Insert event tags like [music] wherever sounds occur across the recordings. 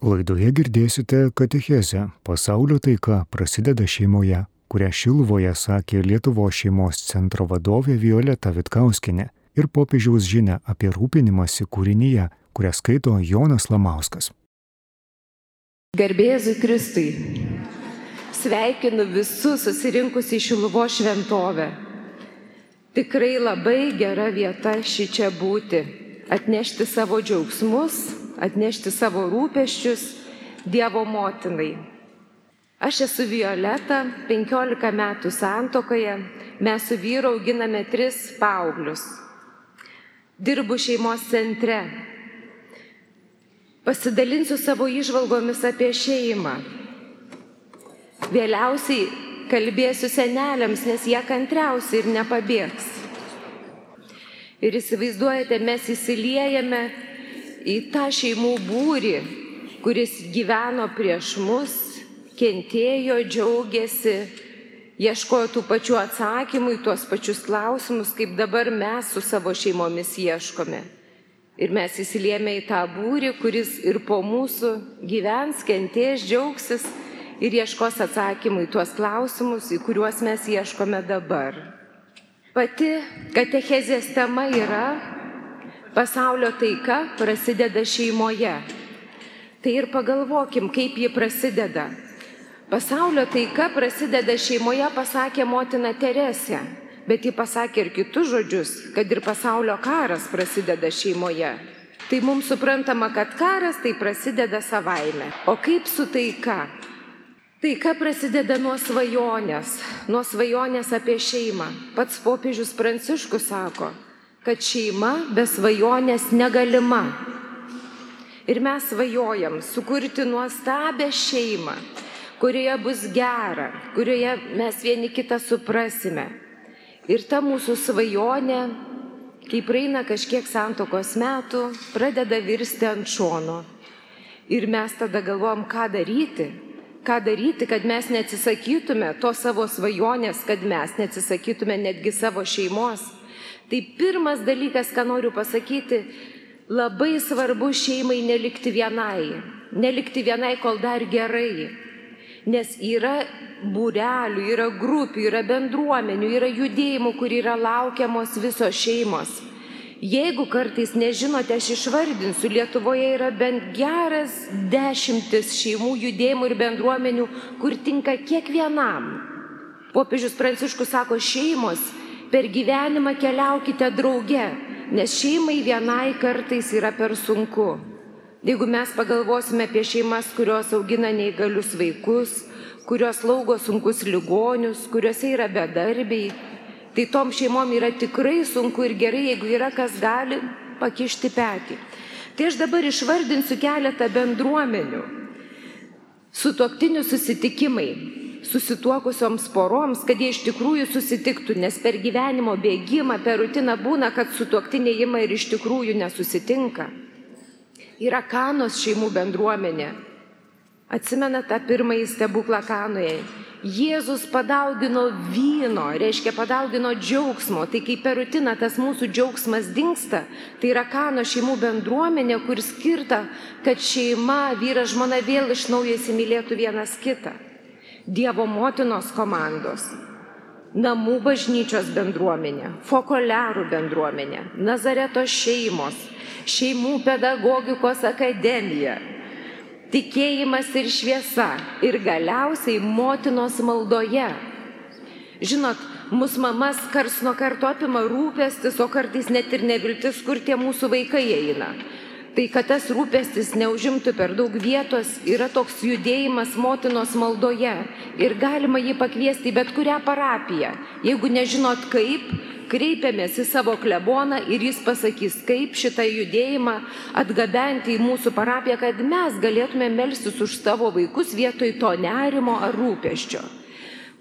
Laidoje girdėsite katechezę Pasaulio taika prasideda šeimoje, kurią Šilvoje sakė Lietuvo šeimos centro vadovė Violeta Vitkauskinė ir popiežiaus žinia apie rūpinimąsi kūrinyje, kurią skaito Jonas Lamauskas. Garbėzui Kristui. Sveikinu visus susirinkus į Šiluvo šventovę. Tikrai labai gera vieta ši čia būti, atnešti savo džiaugsmus, atnešti savo rūpeščius Dievo motinai. Aš esu Violeta, 15 metų santokoje, mes su vyru auginame tris paauglius. Dirbu šeimos centre. Pasidalinsiu savo išvalgomis apie šeimą. Vėliausiai kalbėsiu seneliams, nes jie kantriausi ir nepabėgs. Ir įsivaizduojate, mes įsiliejame į tą šeimų būrį, kuris gyveno prieš mus, kentėjo, džiaugiasi, ieškojo tų pačių atsakymų į tuos pačius klausimus, kaip dabar mes su savo šeimomis ieškome. Ir mes įsilieme į tą būrį, kuris ir po mūsų gyvens, kentės, džiaugsis ir ieškos atsakymų į tuos klausimus, į kuriuos mes ieškome dabar. Pati katechezės tema yra Pasaulio taika prasideda šeimoje. Tai ir pagalvokim, kaip ji prasideda. Pasaulio taika prasideda šeimoje, pasakė motina Teresė, bet ji pasakė ir kitus žodžius, kad ir pasaulio karas prasideda šeimoje. Tai mums suprantama, kad karas tai prasideda savaime. O kaip su taika? Taika prasideda nuo svajonės, nuo svajonės apie šeimą. Pats popiežius Pranciškus sako, kad šeima be svajonės negalima. Ir mes svajojam sukurti nuostabę šeimą, kurioje bus gera, kurioje mes vieni kitą suprasime. Ir ta mūsų svajonė, kai praeina kažkiek santokos metų, pradeda virsti ant šono. Ir mes tada galvom, ką daryti, ką daryti, kad mes neatsisakytume to savo svajonės, kad mes neatsisakytume netgi savo šeimos Tai pirmas dalykas, ką noriu pasakyti, labai svarbu šeimai nelikti vienai. Nelikti vienai, kol dar gerai. Nes yra būrelių, yra grupių, yra bendruomenių, yra judėjimų, kur yra laukiamos visos šeimos. Jeigu kartais nežinote, aš išvardinsiu, Lietuvoje yra bent geras dešimtis šeimų, judėjimų ir bendruomenių, kur tinka kiekvienam. Popiežius Pranciškus sako, šeimos per gyvenimą keliaukite drauge, nes šeimai vienai kartais yra per sunku. Jeigu mes pagalvosime apie šeimas, kurios augina neįgalius vaikus, kurios laugo sunkus ligonius, kuriuose yra bedarbiai, tai tom šeimom yra tikrai sunku ir gerai, jeigu yra kas gali pakišti petį. Tai aš dabar išvardinsiu keletą bendruomenių. Sutoktinių susitikimai, susituokusioms poroms, kad jie iš tikrųjų susitiktų, nes per gyvenimo bėgimą, per rutiną būna, kad sutuoktiniai ima ir iš tikrųjų nesusitinka. Yra kanos šeimų bendruomenė. Atsimena tą pirmąjį stebuklą kanoje. Jėzus padaugino vyno, reiškia padaugino džiaugsmo. Tai kai per rutiną tas mūsų džiaugsmas dinksta, tai yra kano šeimų bendruomenė, kur skirta, kad šeima, vyras, žmona vėl iš naujo įsimylėtų vienas kitą. Dievo motinos komandos, namų bažnyčios bendruomenė, fokolerų bendruomenė, Nazareto šeimos, šeimų pedagogikos akademija, tikėjimas ir šviesa ir galiausiai motinos maldoje. Žinot, mus mamas kars nuo karto apima rūpestis, o kartais net ir neviltis, kur tie mūsų vaikai eina. Tai kad tas rūpestis neužimtų per daug vietos, yra toks judėjimas motinos maldoje ir galima jį pakviesti į bet kurią parapiją. Jeigu nežinot kaip, kreipiamės į savo kleboną ir jis pasakys, kaip šitą judėjimą atgabenti į mūsų parapiją, kad mes galėtume melstis už savo vaikus vietoj to nerimo ar rūpeščio.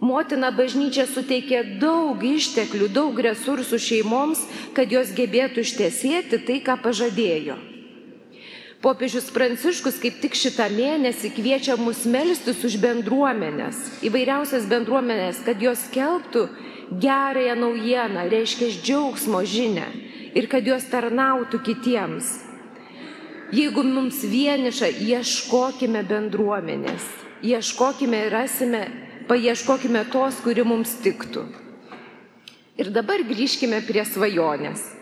Motina bažnyčia suteikė daug išteklių, daug resursų šeimoms, kad jos gebėtų ištesėti tai, ką pažadėjo. Popiežius Pranciškus kaip tik šitą mėnesį kviečia mus melstis už bendruomenės, įvairiausias bendruomenės, kad jos kelbtų gerąją naujieną, reiškia džiaugsmo žinę ir kad jos tarnautų kitiems. Jeigu mums vieniša, ieškokime bendruomenės, ieškokime ir rasime, paieškokime tos, kuri mums tiktų. Ir dabar grįžkime prie svajonės.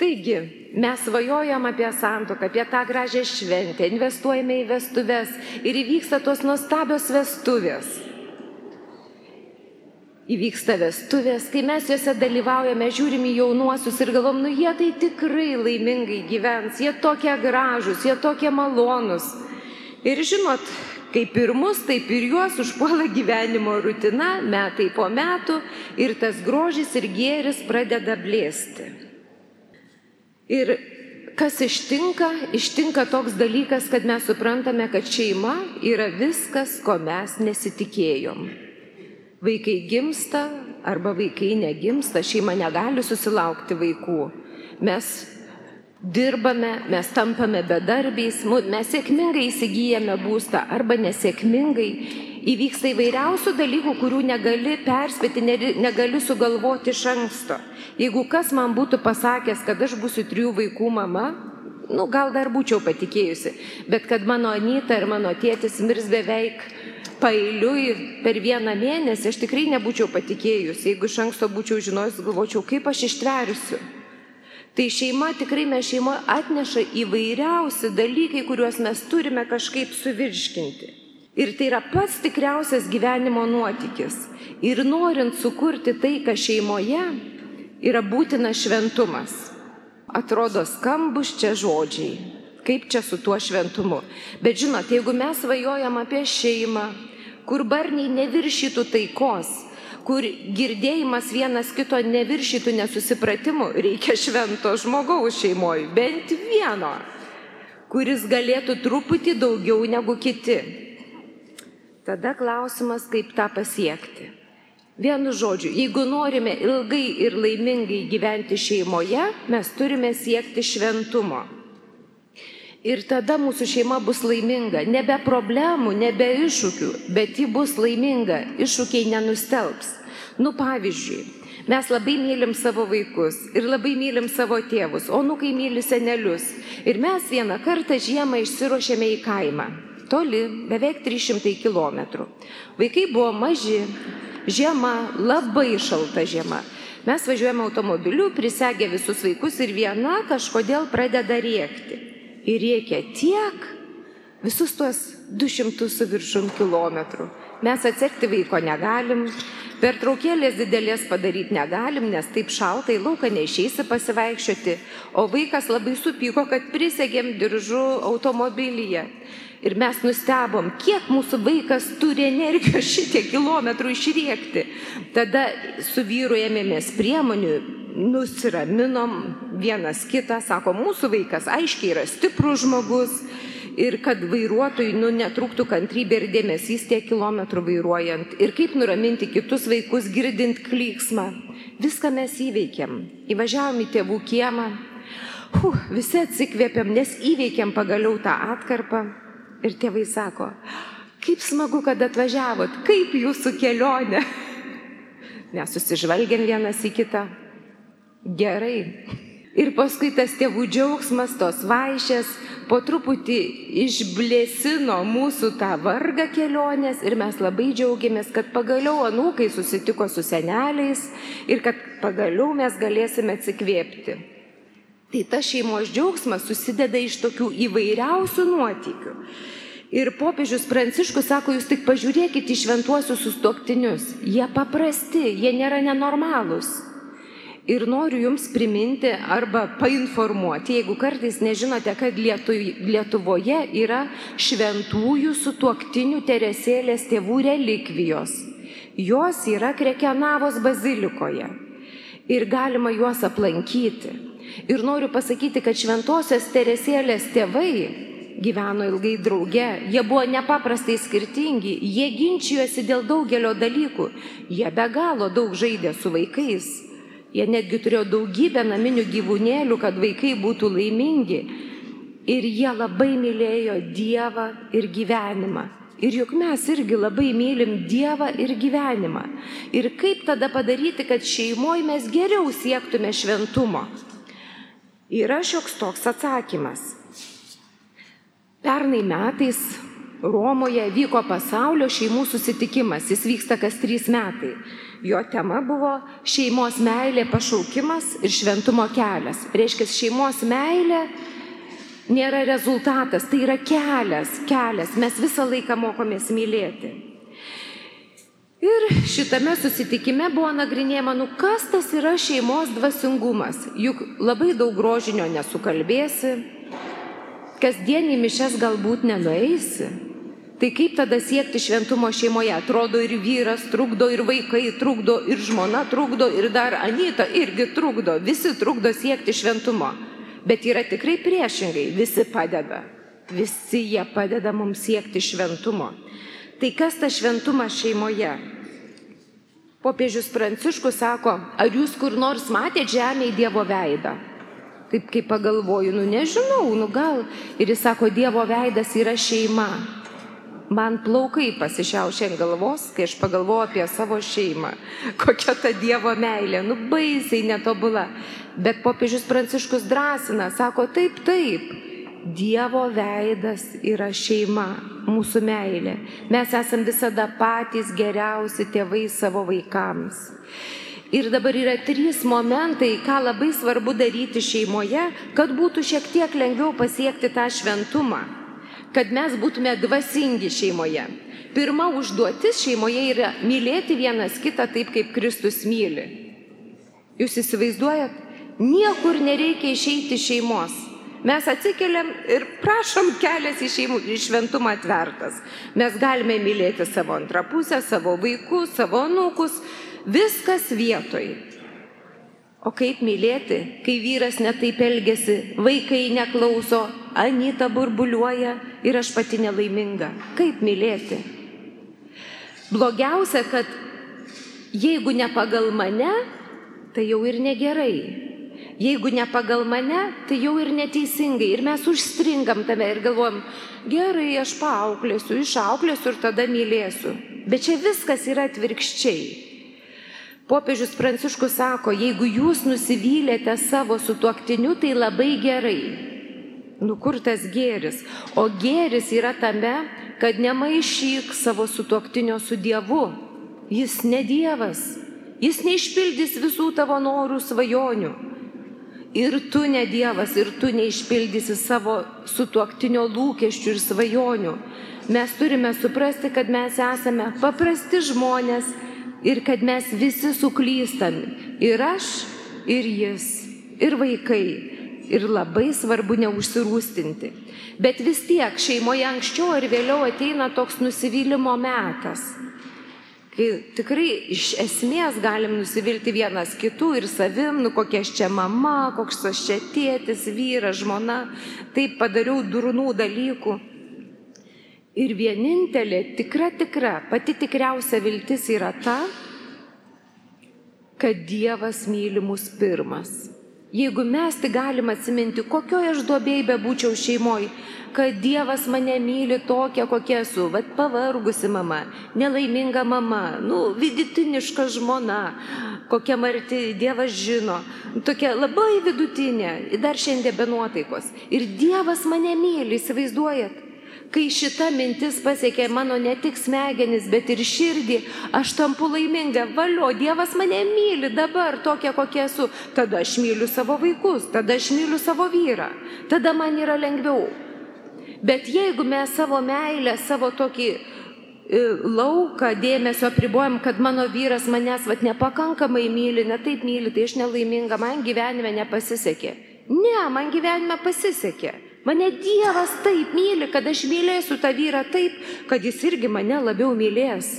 Taigi, mes svajojam apie santoką, apie tą gražią šventę, investuojame į vestuves ir įvyksta tos nuostabios vestuvės įvyksta vestuvės, kai mes juose dalyvaujame, žiūrim į jaunuosius ir galvom, nu jie tai tikrai laimingai gyvens, jie tokie gražus, jie tokie malonus. Ir žinot, kaip ir mus, taip ir juos užpuola gyvenimo rutina, metai po metų ir tas grožis ir gėris pradeda blėsti. Ir kas ištinka? Ištinka toks dalykas, kad mes suprantame, kad šeima yra viskas, ko mes nesitikėjom. Vaikai gimsta arba vaikai negimsta, šeima negali susilaukti vaikų. Mes dirbame, mes tampame bedarbiais, mes sėkmingai įsigijame būstą arba nesėkmingai. Įvyksta įvairiausių dalykų, kurių negali perspėti, negali sugalvoti iš anksto. Jeigu kas man būtų pasakęs, kad aš būsiu trijų vaikų mama, nu, gal dar būčiau patikėjusi, bet kad mano Anita ir mano tėtis mirs beveik pailiui per vieną mėnesį, aš tikrai nebūčiau patikėjus. Jeigu iš anksto būčiau žinojus, galvočiau, kaip aš ištversiu. Tai šeima tikrai mes šeimoje atneša įvairiausi dalykai, kuriuos mes turime kažkaip suvirškinti. Ir tai yra pats tikriausias gyvenimo nuotykis. Ir norint sukurti taiką šeimoje, yra būtina šventumas. Atrodo skambus čia žodžiai. Kaip čia su tuo šventumu. Bet žinot, jeigu mes svajojam apie šeimą, kur barniai neviršytų taikos, kur girdėjimas vienas kito neviršytų nesusipratimų, reikia švento žmogaus šeimoje, bent vieno, kuris galėtų truputį daugiau negu kiti. Tada klausimas, kaip tą pasiekti. Vienu žodžiu, jeigu norime ilgai ir laimingai gyventi šeimoje, mes turime siekti šventumo. Ir tada mūsų šeima bus laiminga. Nebe problemų, nebe iššūkių, bet ji bus laiminga. Iššūkiai nenustelbs. Nu pavyzdžiui, mes labai mylim savo vaikus ir labai mylim savo tėvus, o nukai myli senelius. Ir mes vieną kartą žiemą išsiruošėme į kaimą. Toli, beveik 300 km. Vaikai buvo maži, žiema, labai šalta žiema. Mes važiuojame automobiliu, prisegę visus vaikus ir viena kažkodėl pradeda rėkti ir reikia tiek visus tuos 200 su viršum kilometrų. Mes atsekti vaiko negalim, per traukėlės didelės padaryti negalim, nes taip šaltai lauką neišeisi pasivaikščioti, o vaikas labai supyko, kad prisegėm diržu automobilyje. Ir mes nustebom, kiek mūsų vaikas turi energijos šitie kilometrų išriekti. Tada su vyru ėmėmės priemonių, nusiraminom vienas kitą, sako, mūsų vaikas aiškiai yra stiprus žmogus ir kad vairuotojui nu, netrūktų kantrybė ir dėmesys tiek kilometrų vairuojant ir kaip nuraminti kitus vaikus girdint klyksmą. Viską mes įveikėm. Įvažiavom į tėvų kiemą, huh, visi atsikvėpėm, nes įveikėm pagaliau tą atkarpą ir tėvai sako, kaip smagu, kad atvažiavot, kaip jūsų kelionė. [laughs] Mes susižvalgėm vienas į kitą gerai. Ir paskui tas tėvų džiaugsmas, tos vaišės po truputį išblėsino mūsų tą vargą kelionės ir mes labai džiaugiamės, kad pagaliau anūkai susitiko su seneliais ir kad pagaliau mes galėsime atsikvėpti. Tai tas šeimos džiaugsmas susideda iš tokių įvairiausių nuotykių. Ir popiežius Pranciškus sako, jūs tik pažiūrėkite į šventuosius sustoktinius. Jie paprasti, jie nėra nenormalūs. Ir noriu Jums priminti arba painformuoti, jeigu kartais nežinote, kad Lietuvoje yra šventųjų sutuoktinių Teresėlės tėvų relikvijos. Jos yra Krekenavos bazilikoje. Ir galima juos aplankyti. Ir noriu pasakyti, kad šventosios Teresėlės tėvai gyveno ilgai drauge, jie buvo nepaprastai skirtingi, jie ginčijosi dėl daugelio dalykų, jie be galo daug žaidė su vaikais Jie netgi turėjo daugybę naminių gyvūnėlių, kad vaikai būtų laimingi. Ir jie labai mylėjo Dievą ir gyvenimą. Ir juk mes irgi labai mylim Dievą ir gyvenimą. Ir kaip tada padaryti, kad šeimoje mes geriau siektume šventumo? Yra šioks toks atsakymas. Pernai metais Romoje vyko pasaulio šeimų susitikimas. Jis vyksta kas trys metai. Jo tema buvo šeimos meilė, pašaukimas ir šventumo kelias. Reiškia, šeimos meilė nėra rezultatas, tai yra kelias, kelias. Mes visą laiką mokomės mylėti. Ir šitame susitikime buvo nagrinėjama, nu kas tas yra šeimos dvasingumas. Juk labai daug grožinio nesukalbėsi, kasdienį mišes galbūt nenueisi. Tai kaip tada siekti šventumo šeimoje? Atrodo ir vyras trukdo, ir vaikai trukdo, ir žmona trukdo, ir dar Anita irgi trukdo. Visi trukdo siekti šventumo. Bet yra tikrai priešingai. Visi padeda. Visi jie padeda mums siekti šventumo. Tai kas tas šventumas šeimoje? Popiežius Pranciškus sako, ar jūs kur nors matėte žemėje Dievo veidą? Taip kaip pagalvoju, nu nežinau, nu gal. Ir jis sako, Dievo veidas yra šeima. Man plaukai pasišiaušė ant galvos, kai aš pagalvoju apie savo šeimą. Kokia ta Dievo meilė, nu baisiai netobula. Bet popiežius Pranciškus drąsina, sako, taip, taip, Dievo veidas yra šeima, mūsų meilė. Mes esam visada patys geriausi tėvai savo vaikams. Ir dabar yra trys momentai, ką labai svarbu daryti šeimoje, kad būtų šiek tiek lengviau pasiekti tą šventumą, kad mes būtume dvasingi šeimoje. Pirma užduotis šeimoje yra mylėti vienas kitą taip, kaip Kristus myli. Jūs įsivaizduojat, niekur nereikia išeiti šeimos Mes atsikeliam ir prašom kelias į šeimų į šventumą atvertas. Mes galime mylėti savo antrą pusę, savo vaikus, savo nukus, viskas vietoj. O kaip mylėti, kai vyras netaip elgesi, vaikai neklauso, Anita burbuliuoja ir aš pati nelaiminga. Kaip mylėti? Blogiausia, kad jeigu ne pagal mane, tai jau ir negerai. Jeigu ne pagal mane, tai jau ir neteisingai. Ir mes užstringam tame ir galvojam, gerai, aš paauklėsiu, išauklėsiu ir tada mylėsiu. Bet čia viskas yra atvirkščiai. Popiežius Pranciškus sako, jeigu jūs nusivylėte savo sutuoktiniu, tai labai gerai. Nu kur tas gėris? O gėris yra tame, kad nemaišyk savo sutuoktinio su Dievu. Jis ne Dievas. Jis neišpildys visų tavo norų svajonių ir tu ne Dievas, ir tu neišpildysi savo sutuoktinio lūkesčių ir svajonių. Mes turime suprasti, kad mes esame paprasti žmonės ir kad mes visi suklystam. Ir aš, ir jis, ir vaikai. Ir labai svarbu neužsirūstinti. Bet vis tiek šeimoje anksčiau ar vėliau ateina toks nusivylimo metas kai tikrai iš esmės galim nusivilti vienas kitų ir savim, nu kokia aš čia mama, koks aš čia tėtis, vyras, žmona, taip padariau durnų dalykų. Ir vienintelė tikra, tikra, pati tikriausia viltis yra ta, kad Dievas myli mus pirmas. Jeigu mes tik galim atsiminti, kokioje aš duobėjai bebūčiau šeimoje, kad Dievas mane myli tokia, kokia esu, vad pavargusi mama, nelaiminga mama, nu, vidutiniška žmona, kokia marti Dievas žino, tokia labai vidutinė, dar šiandien be nuotaikos. Ir Dievas mane myli, įsivaizduojat? Kai šita mintis pasiekė mano ne tik smegenis, bet ir širdį, aš tampu laiminga. Valio, Dievas mane myli dabar tokia, kokia esu. Tada aš myliu savo vaikus, tada aš myliu savo vyrą. Tada man yra lengviau. Bet jeigu mes savo meilę, savo tokį e, lauką dėmesio apribojam, kad mano vyras manęs vat nepakankamai myli, ne taip myli, tai aš nelaiminga, man gyvenime nepasisekė. Ne, man gyvenime pasisekė. Mane Dievas taip myli, kad aš mylėsiu tą vyrą taip, kad jis irgi mane labiau mylės.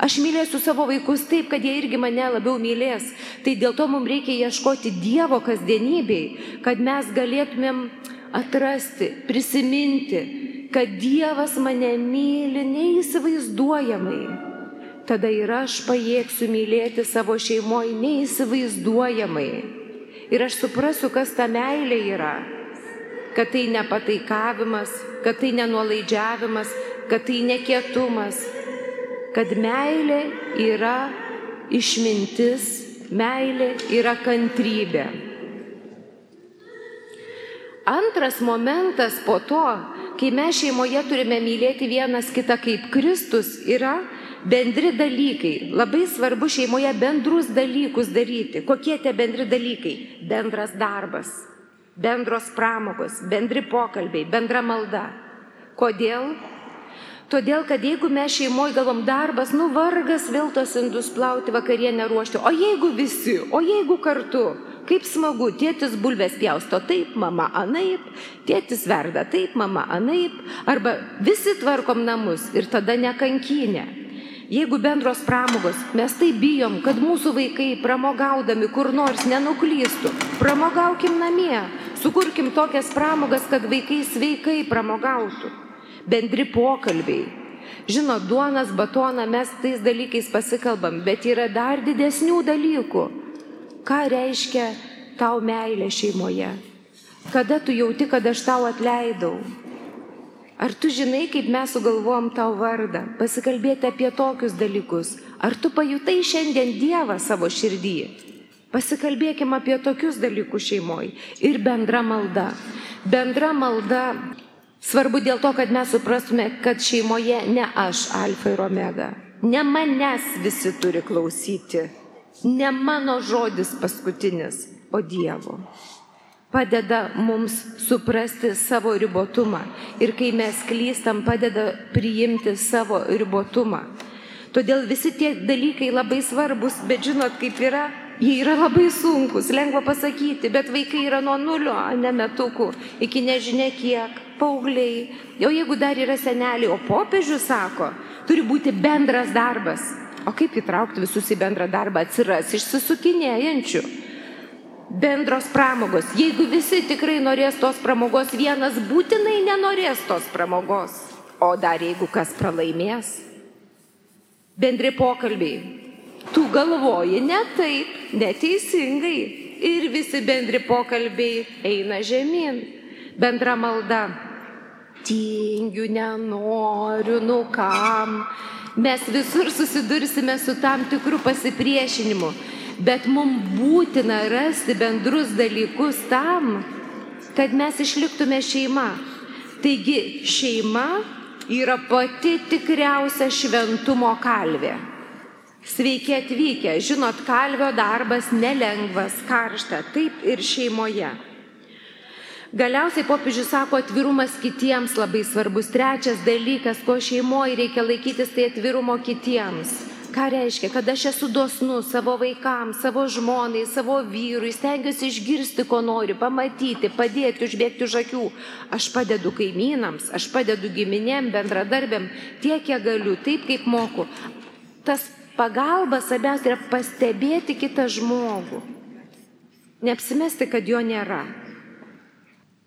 Aš mylėsiu savo vaikus taip, kad jie irgi mane labiau mylės. Tai dėl to mums reikia ieškoti Dievo kasdienybei, kad mes galėtumėm atrasti, prisiminti, kad Dievas mane myli neįsivaizduojamai. Tada ir aš pajėgsiu mylėti savo šeimoje neįsivaizduojamai. Ir aš suprasiu, kas ta meilė yra kad tai nepataikavimas, kad tai nenuolaidžiavimas, kad tai nekietumas, kad meilė yra išmintis, meilė yra kantrybė. Antras momentas po to, kai mes šeimoje turime mylėti vienas kitą kaip Kristus, yra bendri dalykai. Labai svarbu šeimoje bendrus dalykus daryti. Kokie tie bendri dalykai? Bendras darbas, bendros pramogos, bendri pokalbiai, bendra malda. Kodėl? Todėl, kad jeigu mes šeimoje galvom darbas, nu vargas vėl tos indus plauti, vakarienę ruošti, o jeigu visi, o jeigu kartu, kaip smagu, tėtis bulvės pjausto taip, mama anaip, tėtis verda taip, mama anaip, arba visi tvarkom namus ir tada nekankinė. Jeigu bendros pramogos, mes tai bijom, kad mūsų vaikai pramogaudami kur nors nenuklystų, pramogaukim namie, sukurkim tokias pramogas, kad vaikai sveikai pramogautų bendri pokalbiai. Žinot, duonas, batoną mes tais dalykais pasikalbam, bet yra dar didesnių dalykų. Ką reiškia tau meilė šeimoje? Kada tu jauti, kad aš tau atleidau? Ar tu žinai, kaip mes sugalvom tau vardą? Pasikalbėti apie tokius dalykus. Ar tu pajutai šiandien Dievą savo širdį? Pasikalbėkim apie tokius dalykus šeimoje. Ir bendra malda. Bendra malda Svarbu dėl to, kad mes suprastume, kad šeimoje ne aš alfa ir omega, ne manęs visi turi klausyti, ne mano žodis paskutinis, o Dievo. Padeda mums suprasti savo ribotumą ir kai mes klystam, padeda priimti savo ribotumą. Todėl visi tie dalykai labai svarbus, bet žinot, kaip yra, jie yra labai sunkus, lengva pasakyti, bet vaikai yra nuo nulio, ne metukų, iki nežinia kiek paaugliai, jau jeigu dar yra seneliai, o popiežius sako, turi būti bendras darbas. O kaip įtraukti visus į bendrą darbą atsiras išsisukinėjančių? Bendros pramogos. Jeigu visi tikrai norės tos pramogos, vienas būtinai nenorės tos pramogos. O dar jeigu kas pralaimės. Bendri pokalbiai. Tu galvoji ne taip, neteisingai. Ir visi bendri pokalbiai eina žemyn. Bendra malda tingiu, nenoriu, nu kam. Mes visur susidursime su tam tikru pasipriešinimu, bet mums būtina rasti bendrus dalykus tam, kad mes išliktume šeima. Taigi šeima yra pati tikriausia šventumo kalvė. Sveiki atvykę, žinot, kalvio darbas nelengvas, karšta, taip ir šeimoje. Galiausiai popiežius sako, atvirumas kitiems labai svarbus. Trečias dalykas, ko šeimoje reikia laikytis, tai atvirumo kitiems. Ką reiškia, kad aš esu dosnus savo vaikams, savo žmonai, savo vyrui, stengiuosi išgirsti, ko noriu, pamatyti, padėti, užbėgti už akių. Aš padedu kaimynams, aš padedu giminėm, bendradarbėm, tiek, kiek galiu, taip kaip moku. Tas pagalba svarbiausia yra pastebėti kitą žmogų. Neapsimesti, kad jo nėra.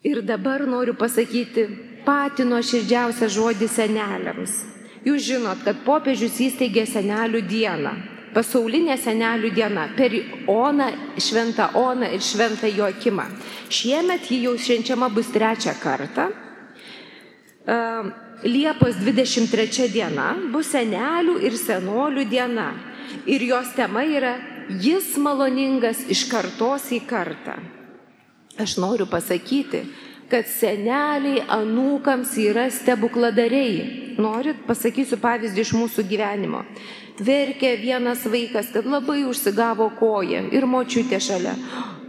Ir dabar noriu pasakyti patį nuoširdžiausią žodį seneliams. Jūs žinot, kad popiežius įsteigė senelių dieną, pasaulinė senelių diena per Oną, Šventą Oną ir Šventą Joakimą. Šiemet ji jau švenčiama bus trečią kartą. Liepos 23 diena bus senelių ir senolių diena. Ir jos tema yra Jis maloningas iš kartos į kartą. Aš noriu pasakyti, kad seneliai anūkams yra stebukladariai. Norit, pasakysiu pavyzdį iš mūsų gyvenimo. Verkė vienas vaikas, kad labai užsigavo koją ir močiutė šalia.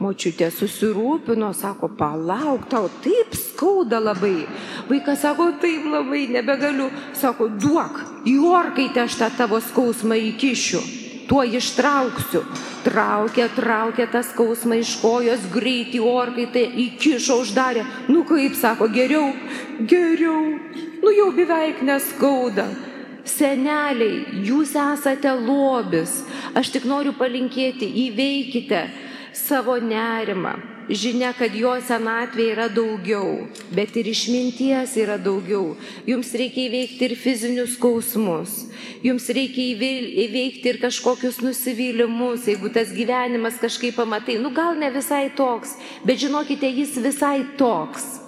Močiutė susirūpino, sako, palauk, tau taip skauda labai. Vaikas sako, taip labai, nebegaliu. Sako, duok, į orkaitę aš tą tavo skausmą įkišiu tuo ištrauksiu. Traukė, traukė tą skausmą iš kojos, greitį orkaitę įkišo, uždarė. Nu kaip sako, geriau, geriau, nu jau beveik neskauda. Seneliai, jūs esate lobis. Aš tik noriu palinkėti, įveikite savo nerimą žinia, kad jo senatvė yra daugiau, bet ir išminties yra daugiau. Jums reikia įveikti ir fizinius skausmus, jums reikia įveikti ir kažkokius nusivylimus, jeigu tas gyvenimas kažkaip pamatai, nu gal ne visai toks, bet žinokite, jis visai toks.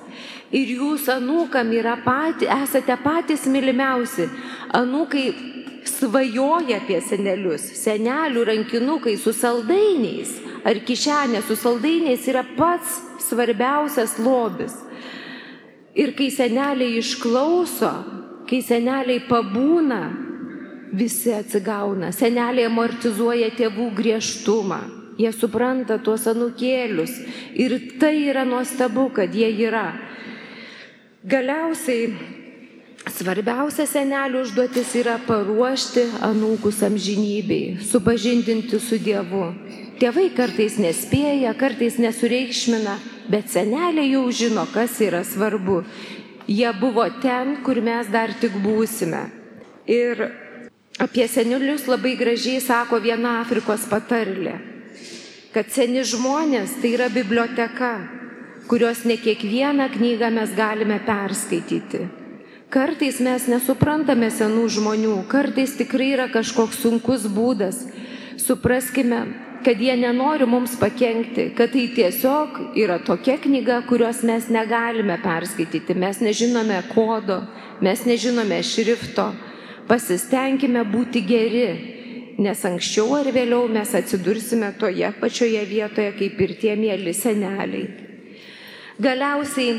Ir jūs anūkam pati, esate patys mylimiausi. Anūkai svajoja apie senelius, senelių rankinukai su saldainiais ar kišenė su saldainiais yra pats svarbiausias lobis. Ir kai seneliai išklauso, kai seneliai pabūna, visi atsigauna. Seneliai amortizuoja tėvų griežtumą. Jie supranta tuos anukėlius. Ir tai yra nuostabu, kad jie yra. Galiausiai Svarbiausia senelių užduotis yra paruošti anūkus amžinybei, supažindinti su Dievu. Tėvai kartais nespėja, kartais nesureikšmina, bet seneliai jau žino, kas yra svarbu. Jie buvo ten, kur mes dar tik būsime. Ir apie senelius labai gražiai sako viena Afrikos patarlė, kad seni žmonės tai yra biblioteka, kurios ne kiekvieną knygą mes galime perskaityti Kartais mes nesuprantame senų žmonių, kartais tikrai yra kažkoks sunkus būdas. Supraskime, kad jie nenori mums pakengti, kad tai tiesiog yra tokia knyga, kurios mes negalime perskaityti, mes nežinome kodo, mes nežinome šrifto. Pasistengime būti geri, nes anksčiau ar vėliau mes atsidursime toje pačioje vietoje kaip ir tie mėly seneliai. Galiausiai,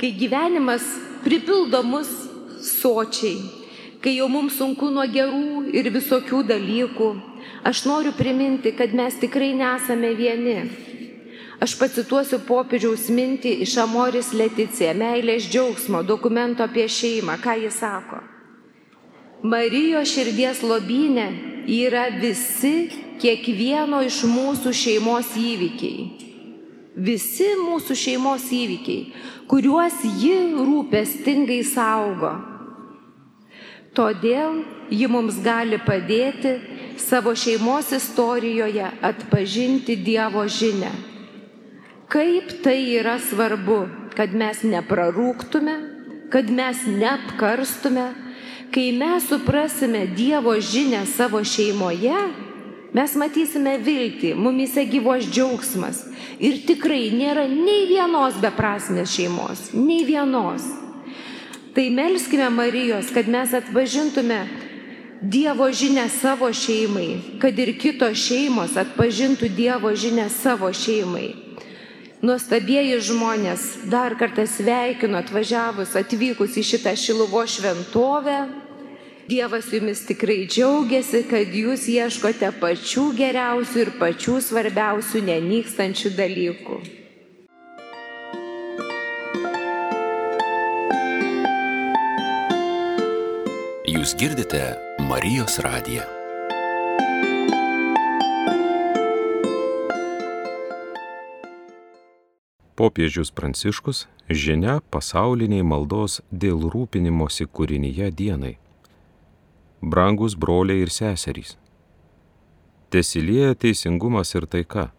kai gyvenimas pripildo mus sočiai, kai jau mums sunku nuo gerų ir visokių dalykų, aš noriu priminti, kad mes tikrai nesame vieni. Aš pacituosiu popiežiaus mintį iš Amoris Leticija, meilės džiaugsmo, dokumento apie šeimą, ką jis sako. Marijos širdies lobynė yra visi kiekvieno iš mūsų šeimos įvykiai. Visi mūsų šeimos įvykiai, kuriuos ji rūpestingai saugo. Todėl ji mums gali padėti savo šeimos istorijoje atpažinti Dievo žinę. Kaip tai yra svarbu, kad mes neprarūktume, kad mes neapkarstume, kai mes suprasime Dievo žinę savo šeimoje, mes matysime viltį, mumise gyvos džiaugsmas. Ir tikrai nėra nei vienos beprasmės šeimos, nei vienos. Tai melskime Marijos, kad mes atpažintume Dievo žinę savo šeimai, kad ir kitos šeimos atpažintų Dievo žinę savo šeimai. Nuostabieji žmonės, dar kartą sveikinu atvažiavus, atvykus į šitą Šiluvo šventovę. Dievas jumis tikrai džiaugiasi, kad jūs ieškote pačių geriausių ir pačių svarbiausių nenykstančių dalykų. Jūs girdite Marijos radiją. Popiežius Pranciškus žinia pasauliniai maldos dėl rūpinimosi kūrinyje dienai. Brangus broliai ir seserys. Tesilieja teisingumas ir taika.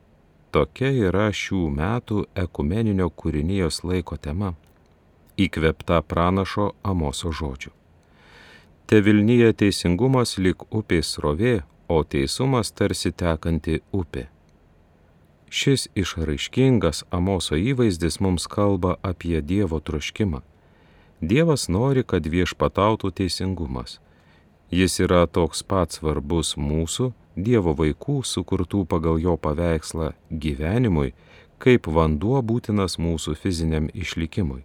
Tokia yra šių metų ekumeninio kūrinijos laiko tema, įkvepta pranašo Amoso žodžių. Te Vilnyje teisingumas lik upės srovė, o teisumas tarsi tekanti upė. Šis išraiškingas Amoso įvaizdis mums kalba apie Dievo troškimą. Dievas nori, kad viešpatautų teisingumas. Jis yra toks pat svarbus mūsų, Dievo vaikų, sukurtų pagal jo paveikslą gyvenimui, kaip vanduo būtinas mūsų fiziniam išlikimui.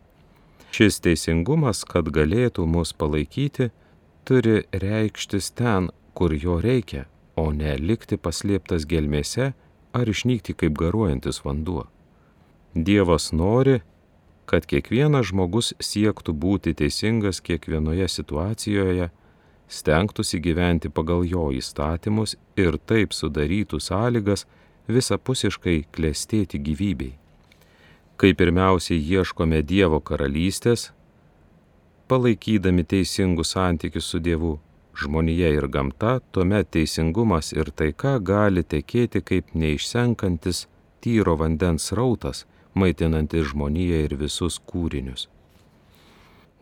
Šis teisingumas, kad galėtų mus palaikyti, turi reikštis ten, kur jo reikia, o ne likti paslėptas gelmėse ar išnykti kaip garuojantis vanduo. Dievas nori, kad kiekvienas žmogus siektų būti teisingas kiekvienoje situacijoje, stengtųsi gyventi pagal jo įstatymus ir taip sudarytų sąlygas visapusiškai klestėti gyvybei. Kai pirmiausiai ieškome Dievo karalystės, palaikydami teisingus santykius su Dievu, žmonija ir gamta, tuomet teisingumas ir taika gali tekėti kaip neišsenkantis tyro vandens rautas, maitinantis žmoniją ir visus kūrinius.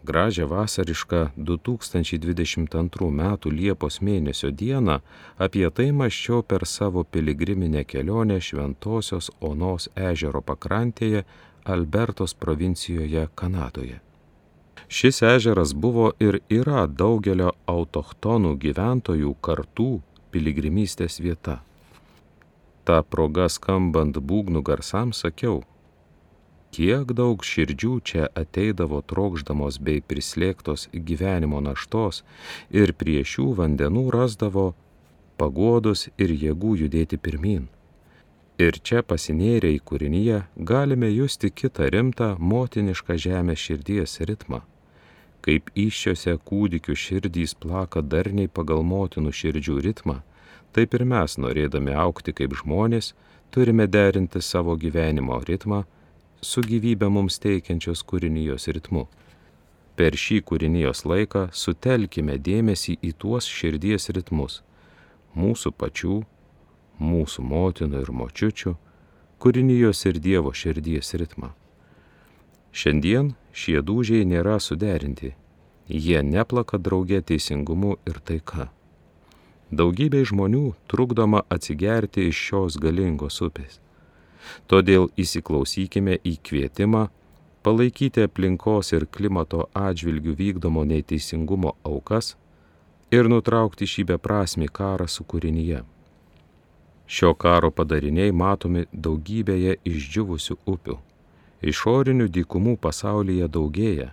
Gražią vasarišką 2022 m. Liepos mėnesio dieną apie tai maščiau per savo piligriminę kelionę Šventojios Onos ežero pakrantėje Albertos provincijoje Kanadoje. Šis ežeras buvo ir yra daugelio autochtonų gyventojų kartų piligrimystės vieta. Ta proga skambant būgnų garsams sakiau, kiek daug širdžių čia ateidavo trokšdamos bei prislėgtos gyvenimo naštos ir prie šių vandenų rasdavo paguodos ir jėgų judėti pirmin. Ir čia pasinėrę į kūrinyje galime justi kitą rimtą motinišką žemės širdies ritmą. Kaip iššiose kūdikių širdys plaka darniai pagal motinų širdžių ritmą, taip ir mes, norėdami aukti kaip žmonės, turime derinti savo gyvenimo ritmą su gyvybę mums teikiančios kūrinijos ritmu. Per šį kūrinijos laiką sutelkime dėmesį į tuos širdies ritmus - mūsų pačių, mūsų motinų ir močiučių, kūrinijos ir Dievo širdies ritmą. Šiandien šie dūžiai nėra suderinti, jie neplaka draugė teisingumu ir taika. Daugybei žmonių trukdoma atsigerti iš šios galingos upės. Todėl įsiklausykime į kvietimą palaikyti aplinkos ir klimato atžvilgių vykdomo neteisingumo aukas ir nutraukti šį beprasmį karą su kūrinyje. Šio karo padariniai matomi daugybėje išdžiūvusių upių. Išorinių dykumų pasaulyje daugėja,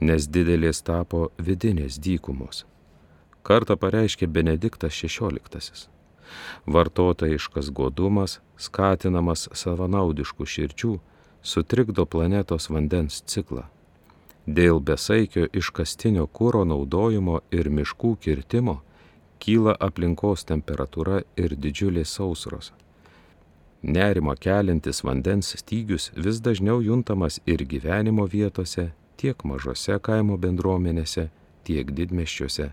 nes didelės tapo vidinės dykumos. Kartą pareiškė Benediktas XVI vartotojiškas godumas, skatinamas savanaudiškų širčių, sutrikdo planetos vandens ciklą. Dėl besaikio iškastinio kūro naudojimo ir miškų kirtimo kyla aplinkos temperatūra ir didžiulės sausros. Nerima kelintis vandens stygius vis dažniau juntamas ir gyvenimo vietose, tiek mažose kaimo bendruomenėse, tiek didmeščiuose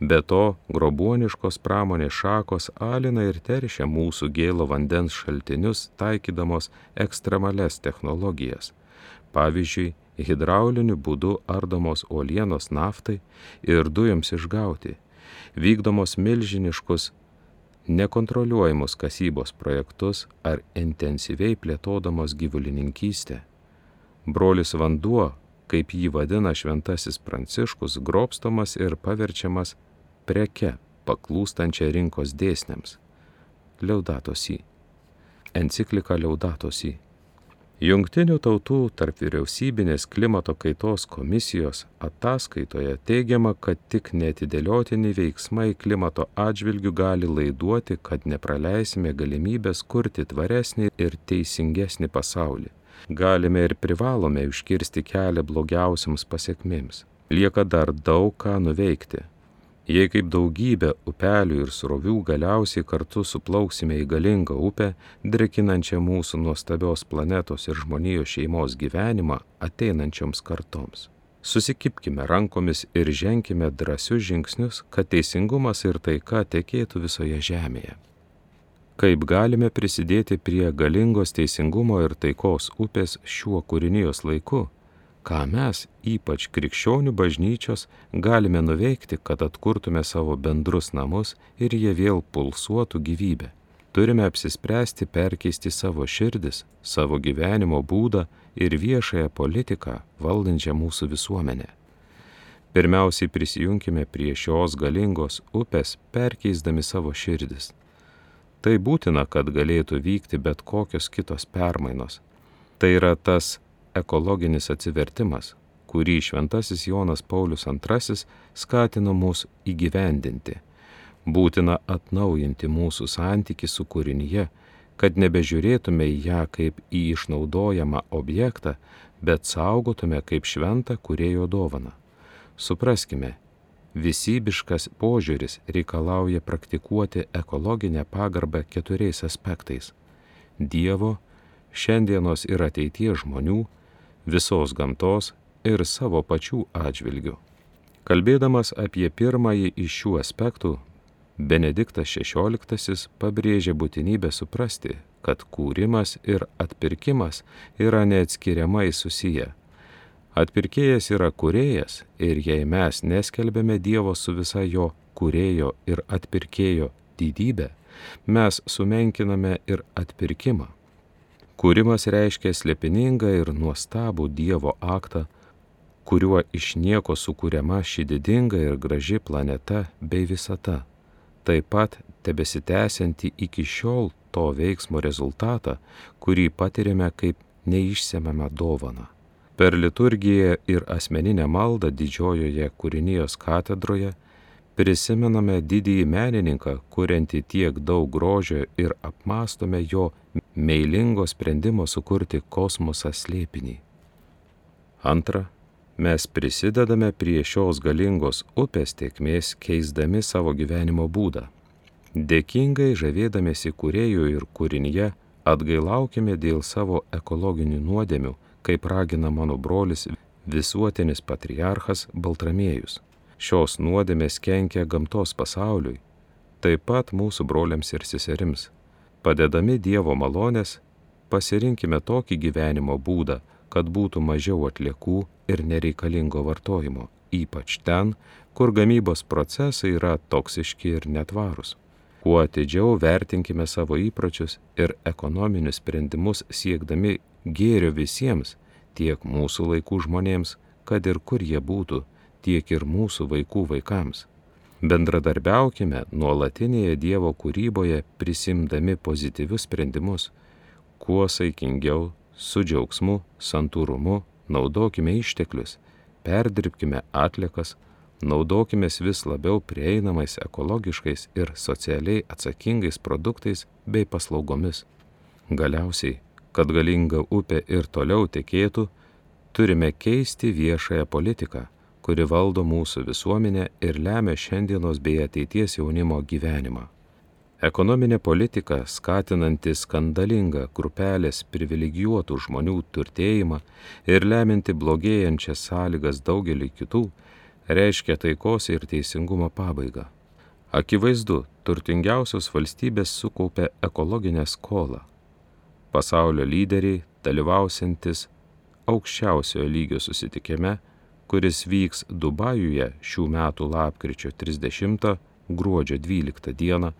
Be to, grobuoniškos pramonės šakos alina ir teršia mūsų gėlo vandens šaltinius, taikydamos ekstremales technologijas. Pavyzdžiui, hidrauliniu būdu ardomos uolienos naftai ir dujoms išgauti, vykdomos milžiniškus nekontroliuojamus kasybos projektus ar intensyviai plėtodamos gyvulininkystę. Brolis vanduo kaip jį vadina šventasis Pranciškus, grobstomas ir paverčiamas preke, paklūstančia rinkos dėsniams. Liaudatosi. Enciklika Liaudatosi. Jungtinių tautų tarp vyriausybinės klimato kaitos komisijos ataskaitoje teigiama, kad tik netidėliotini veiksmai klimato atžvilgių gali laiduoti, kad nepraleisime galimybės kurti tvaresnį ir teisingesnį pasaulį galime ir privalome užkirsti kelią blogiausiams pasiekmėms. Lieka dar daug ką nuveikti. Jei kaip daugybė upelių ir srovių galiausiai kartu suplauksime į galingą upę, drekinančią mūsų nuostabios planetos ir žmonijos šeimos gyvenimą ateinančioms kartoms. Susikipkime rankomis ir ženkime drąsius žingsnius, kad teisingumas ir taika tekėtų visoje žemėje kaip galime prisidėti prie galingos teisingumo ir taikos upės šiuo kūrinijos laiku, ką mes, ypač krikščionių bažnyčios, galime nuveikti, kad atkurtume savo bendrus namus ir jie vėl pulsuotų gyvybę. Turime apsispręsti perkeisti savo širdis, savo gyvenimo būdą ir viešąją politiką valdančią mūsų visuomenę. Pirmiausiai prisijunkime prie šios galingos upės, perkeisdami savo širdis. Tai būtina, kad galėtų vykti bet kokios kitos permainos. Tai yra tas ekologinis atsivertimas, kurį šventasis Jonas Paulius II skatino mus įgyvendinti. Būtina atnaujinti mūsų santyki su kūrinyje, kad nebežiūrėtume į ją kaip į išnaudojamą objektą, bet saugotume kaip šventą kurėjo dovaną. Supraskime, Visybiškas požiūris reikalauja praktikuoti ekologinę pagarbą keturiais aspektais - Dievo, šiandienos ir ateities žmonių, visos gamtos ir savo pačių atžvilgių. Kalbėdamas apie pirmąjį iš šių aspektų, Benediktas XVI pabrėžė būtinybę suprasti, kad kūrimas ir atpirkimas yra neatskiriamai susiję Atpirkėjas yra kurėjas ir jei mes neskelbėme Dievo su visa jo kurėjo ir atpirkėjo didybę, mes sumenkiname ir atpirkimą. Kūrimas reiškia slėpiningą ir nuostabų Dievo aktą, kuriuo iš nieko sukūriama ši didinga ir graži planeta bei visata, taip pat tebesitęsianti iki šiol to veiksmo rezultatą, kurį patiriame kaip neišsemiamą dovaną. Per liturgiją ir asmeninę maldą didžiojoje kūrinijos katedroje prisimename didįjį menininką, kuriantį tiek daug grožio ir apmastome jo meilingo sprendimo sukurti kosmosą slėpinį. Antra, mes prisidedame prie šios galingos upės tiekmės keisdami savo gyvenimo būdą. Dėkingai žavėdamėsi kuriejų ir kūrinyje atgailaukime dėl savo ekologinių nuodėmių, kaip ragina mano brolis visuotinis patriarchas Baltramėjus. Šios nuodėmės kenkia gamtos pasauliui, taip pat mūsų broliams ir seserims. Padedami Dievo malonės, pasirinkime tokį gyvenimo būdą, kad būtų mažiau atliekų ir nereikalingo vartojimo, ypač ten, kur gamybos procesai yra toksiški ir netvarūs. Kuo atidžiau vertinkime savo įpročius ir ekonominius sprendimus siekdami gėrio visiems, tiek mūsų laikų žmonėms, kad ir kur jie būtų, tiek ir mūsų vaikų vaikams. Bendradarbiaukime nuolatinėje Dievo kūryboje prisimdami pozityvius sprendimus, kuo saikingiau, su džiaugsmu, santūrumu, naudokime išteklius, perdirbkime atlikas, naudokime vis labiau prieinamais ekologiškais ir socialiai atsakingais produktais bei paslaugomis. Galiausiai, kad galinga upė ir toliau tekėtų, turime keisti viešąją politiką kuri valdo mūsų visuomenę ir lemia šiandienos bei ateities jaunimo gyvenimą. Ekonominė politika, skatinanti skandalingą grupelės privilegijuotų žmonių turtėjimą ir leminti blogėjančias sąlygas daugelį kitų, reiškia taikos ir teisingumo pabaigą. Akivaizdu, turtingiausios valstybės sukaupia ekologinę skolą. Pasaulio lyderiai, dalyvausiantis aukščiausiojo lygio susitikime, kuris vyks Dubajuje šių metų lapkričio 30 gruodžio 12 dieną,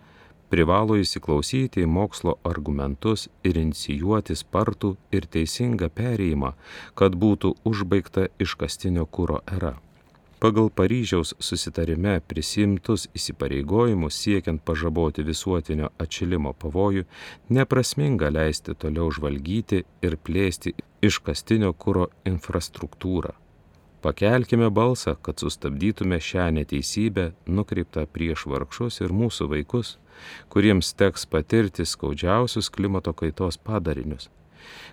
privalo įsiklausyti į mokslo argumentus ir inicijuoti spartų ir teisingą perėjimą, kad būtų užbaigta iškastinio kūro era. Pagal Paryžiaus susitarime prisimtus įsipareigojimus siekiant pažaboti visuotinio atšilimo pavojų, neprasminga leisti toliau žvalgyti ir plėsti iškastinio kūro infrastruktūrą. Pakelkime balsą, kad sustabdytume šią neteisybę nukreiptą prieš vargšus ir mūsų vaikus, kuriems teks patirti skaudžiausius klimato kaitos padarinius.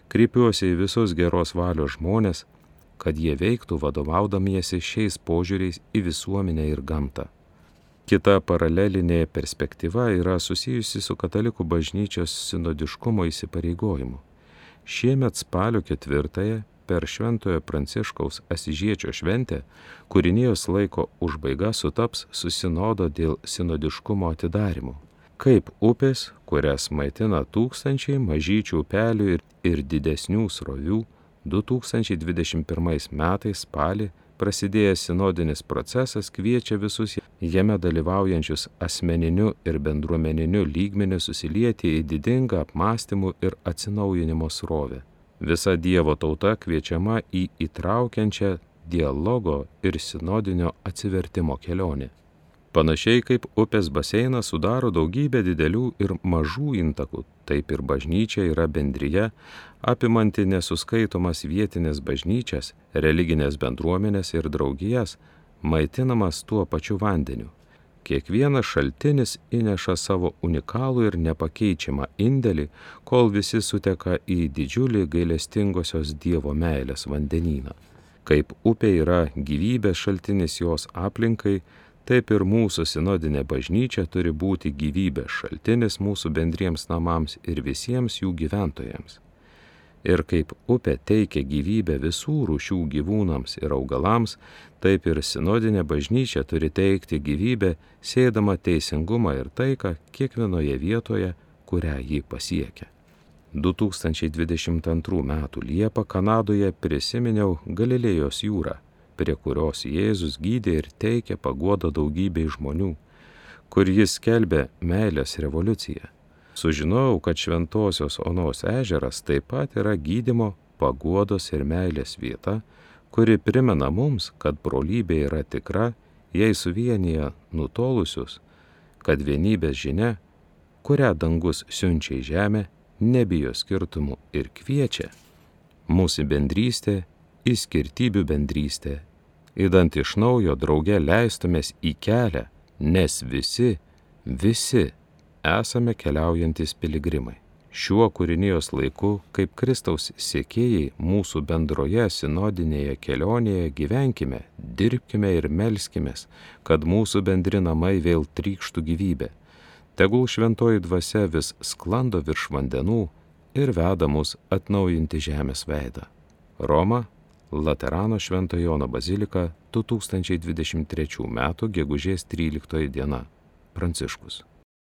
Kreipiuosi į visus geros valios žmonės, kad jie veiktų vadovaudamiesi šiais požiūriais į visuomenę ir gamtą. Kita paralelinė perspektyva yra susijusi su katalikų bažnyčios sinodiškumo įsipareigojimu. Šiemet spalio ketvirtąją per Šventojo Pranciškaus Asižiečio šventę kūrinijos laiko užbaiga sutaps su sinodo dėl sinodiškumo atidarimų. Kaip upės, kurias maitina tūkstančiai mažyčių upelių ir, ir didesnių srovių, 2021 metais spalį prasidėjęs sinodinis procesas kviečia visus jame dalyvaujančius asmeniniu ir bendruomeniniu lygmeniu susilieti į didingą apmąstymų ir atsinaujinimo srovę. Visa Dievo tauta kviečiama į įtraukiančią dialogo ir sinodinio atsivertimo kelionę. Panašiai kaip upės baseinas sudaro daugybę didelių ir mažų intakų, taip ir bažnyčia yra bendryje, apimanti nesuskaitomas vietinės bažnyčias, religinės bendruomenės ir draugijas, maitinamas tuo pačiu vandeniu. Kiekvienas šaltinis įneša savo unikalų ir nepakeičiamą indėlį, kol visi suteka į didžiulį gailestingosios Dievo meilės vandenyną. Kaip upė yra gyvybės šaltinis jos aplinkai, taip ir mūsų sinodinė bažnyčia turi būti gyvybės šaltinis mūsų bendriems namams ir visiems jų gyventojams. Ir kaip upė teikia gyvybę visų rūšių gyvūnams ir augalams, taip ir sinodinė bažnyčia turi teikti gyvybę, sėdama teisingumą ir taiką kiekvienoje vietoje, kurią ji pasiekia. 2022 m. Liepą Kanadoje prisiminiau Galilėjos jūrą, prie kurios Jėzus gydė ir teikė paguodą daugybei žmonių, kur jis skelbė meilės revoliuciją. Sužinojau, kad Šventojios Onos ežeras taip pat yra gydimo, paguodos ir meilės vieta, kuri primena mums, kad brolybė yra tikra, jei suvienyje nutolusius, kad vienybės žinia, kurią dangus siunčia į žemę, nebijo skirtumų ir kviečia. Mūsų bendrystė į skirtybių bendrystę, įdant iš naujo drauge leistumės į kelią, nes visi, visi esame keliaujantis piligrimai. Šiuo kūrinijos laiku, kaip Kristaus siekėjai, mūsų bendroje sinodinėje kelionėje gyvenkime, dirbkime ir melskime, kad mūsų bendri namai vėl trykštų gyvybę. Tegul šventoji dvasia vis sklando virš vandenų ir veda mus atnaujinti žemės veidą. Roma, Laterano Šventojo Jono bazilika 2023 m. gegužės 13 diena. Pranciškus.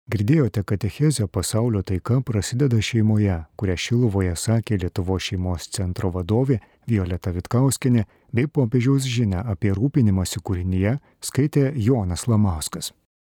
Girdėjote katechezę pasaulio taika prasideda šeimoje, kurią Šiluvoje sakė Lietuvo šeimos centro vadovė Violeta Vitkauskinė bei popiežiaus žinia apie rūpinimąsi kūrinyje skaitė Jonas Lamauskas.